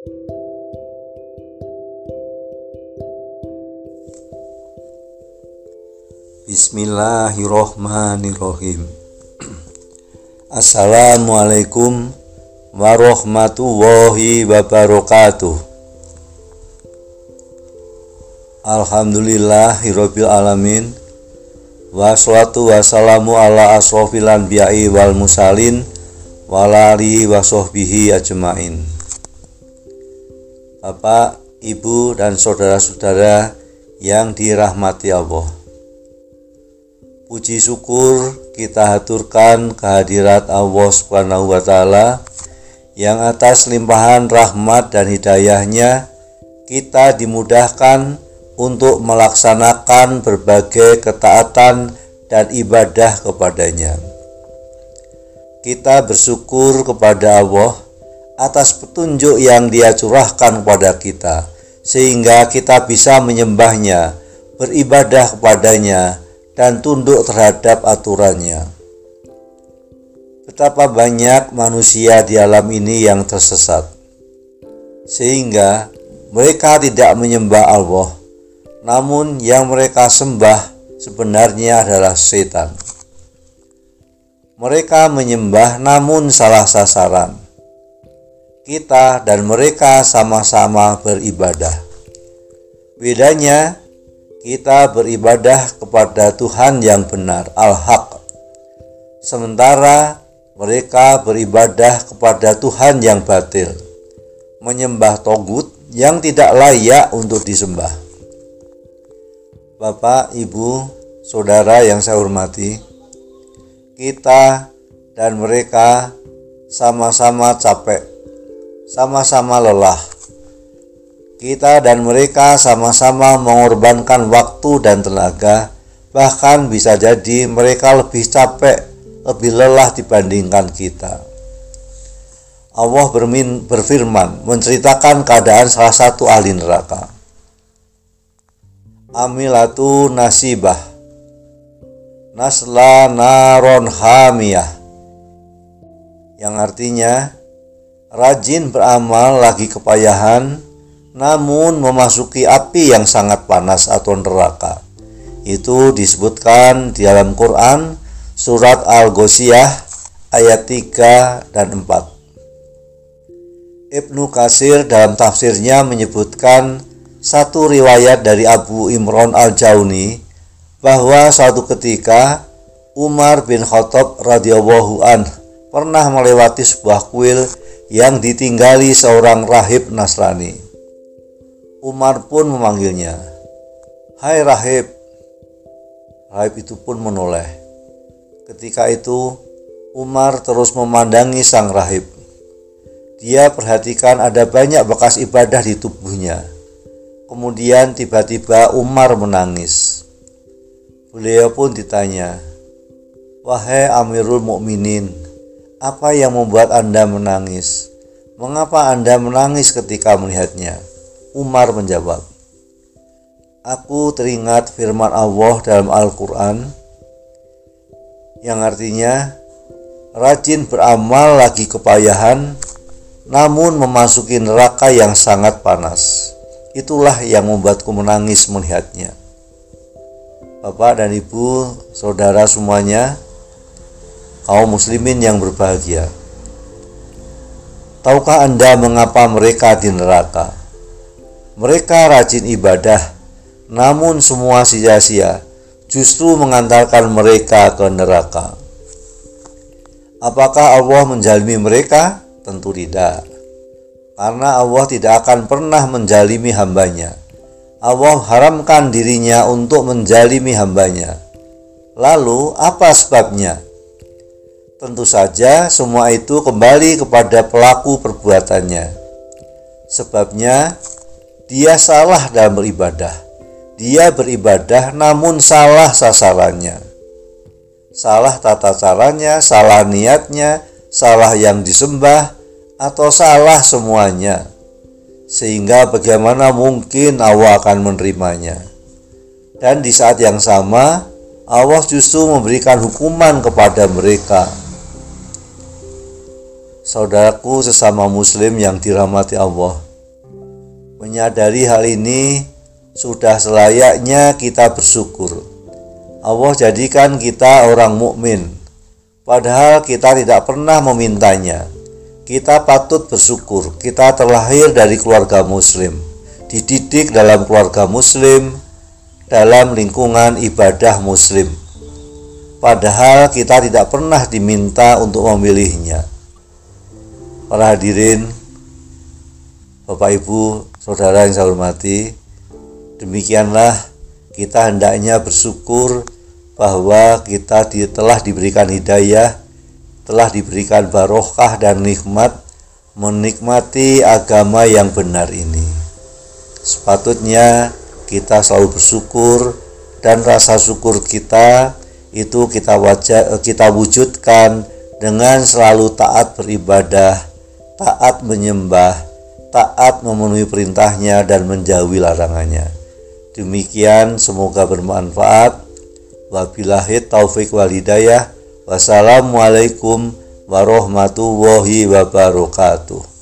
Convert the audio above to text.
Bismillahirrohmanirrohim Assalamualaikum warahmatullahi wabarakatuh. Alhamdulillahirabbil alamin Wassalatu wassalamu ala asrofil anbiya'i wal musalin walali wasohbihi ajmain Bapak, Ibu, dan saudara-saudara yang dirahmati Allah Puji syukur kita haturkan kehadirat Allah Subhanahu wa taala yang atas limpahan rahmat dan hidayahnya kita dimudahkan untuk melaksanakan berbagai ketaatan dan ibadah kepadanya. Kita bersyukur kepada Allah atas petunjuk yang Dia curahkan kepada kita sehingga kita bisa menyembahnya, beribadah kepadanya, dan tunduk terhadap aturannya. Betapa banyak manusia di alam ini yang tersesat, sehingga mereka tidak menyembah Allah, namun yang mereka sembah sebenarnya adalah setan. Mereka menyembah namun salah sasaran. Kita dan mereka sama-sama beribadah. Bedanya, kita beribadah kepada Tuhan yang benar, Al-Haq. Sementara mereka beribadah kepada Tuhan yang batil, menyembah togut yang tidak layak untuk disembah. Bapak, Ibu, Saudara yang saya hormati, kita dan mereka sama-sama capek, sama-sama lelah kita dan mereka sama-sama mengorbankan waktu dan tenaga, bahkan bisa jadi mereka lebih capek, lebih lelah dibandingkan kita. Allah bermin, berfirman menceritakan keadaan salah satu ahli neraka. Amilatu nasibah Nasla naron hamiyah Yang artinya Rajin beramal lagi kepayahan namun memasuki api yang sangat panas atau neraka. Itu disebutkan di dalam Quran surat Al-Ghoshiyah ayat 3 dan 4. Ibnu Kasir dalam tafsirnya menyebutkan satu riwayat dari Abu Imran Al-Jauni bahwa suatu ketika Umar bin Khattab radhiyallahu an pernah melewati sebuah kuil yang ditinggali seorang rahib Nasrani. Umar pun memanggilnya. Hai rahib. Rahib itu pun menoleh. Ketika itu Umar terus memandangi sang rahib. Dia perhatikan ada banyak bekas ibadah di tubuhnya. Kemudian tiba-tiba Umar menangis. Beliau pun ditanya, "Wahai Amirul Mukminin, apa yang membuat Anda menangis? Mengapa Anda menangis ketika melihatnya?" Umar menjawab, Aku teringat firman Allah dalam Al-Quran yang artinya rajin beramal lagi kepayahan namun memasuki neraka yang sangat panas. Itulah yang membuatku menangis melihatnya. Bapak dan Ibu, saudara semuanya, kaum muslimin yang berbahagia. Tahukah Anda mengapa mereka di neraka? Mereka rajin ibadah, namun semua sia-sia, justru mengantarkan mereka ke neraka. Apakah Allah menjalimi mereka? Tentu tidak. Karena Allah tidak akan pernah menjalimi hambanya. Allah haramkan dirinya untuk menjalimi hambanya. Lalu apa sebabnya? Tentu saja semua itu kembali kepada pelaku perbuatannya. Sebabnya dia salah dalam beribadah. Dia beribadah namun salah sasarannya. Salah tata caranya, salah niatnya, salah yang disembah, atau salah semuanya. Sehingga bagaimana mungkin Allah akan menerimanya. Dan di saat yang sama, Allah justru memberikan hukuman kepada mereka. Saudaraku sesama muslim yang dirahmati Allah, Menyadari hal ini sudah selayaknya kita bersyukur. Allah jadikan kita orang mukmin, padahal kita tidak pernah memintanya. Kita patut bersyukur, kita terlahir dari keluarga Muslim, dididik dalam keluarga Muslim, dalam lingkungan ibadah Muslim. Padahal kita tidak pernah diminta untuk memilihnya. Para hadirin, Bapak Ibu, Saudara yang saya hormati, Demikianlah kita hendaknya bersyukur bahwa kita di, telah diberikan hidayah, telah diberikan barokah dan nikmat menikmati agama yang benar ini. Sepatutnya kita selalu bersyukur dan rasa syukur kita itu kita wajah, kita wujudkan dengan selalu taat beribadah, taat menyembah, taat memenuhi perintahnya dan menjauhi larangannya. Demikian semoga bermanfaat. Wabillahi taufik wal hidayah. Wassalamualaikum warahmatullahi wabarakatuh.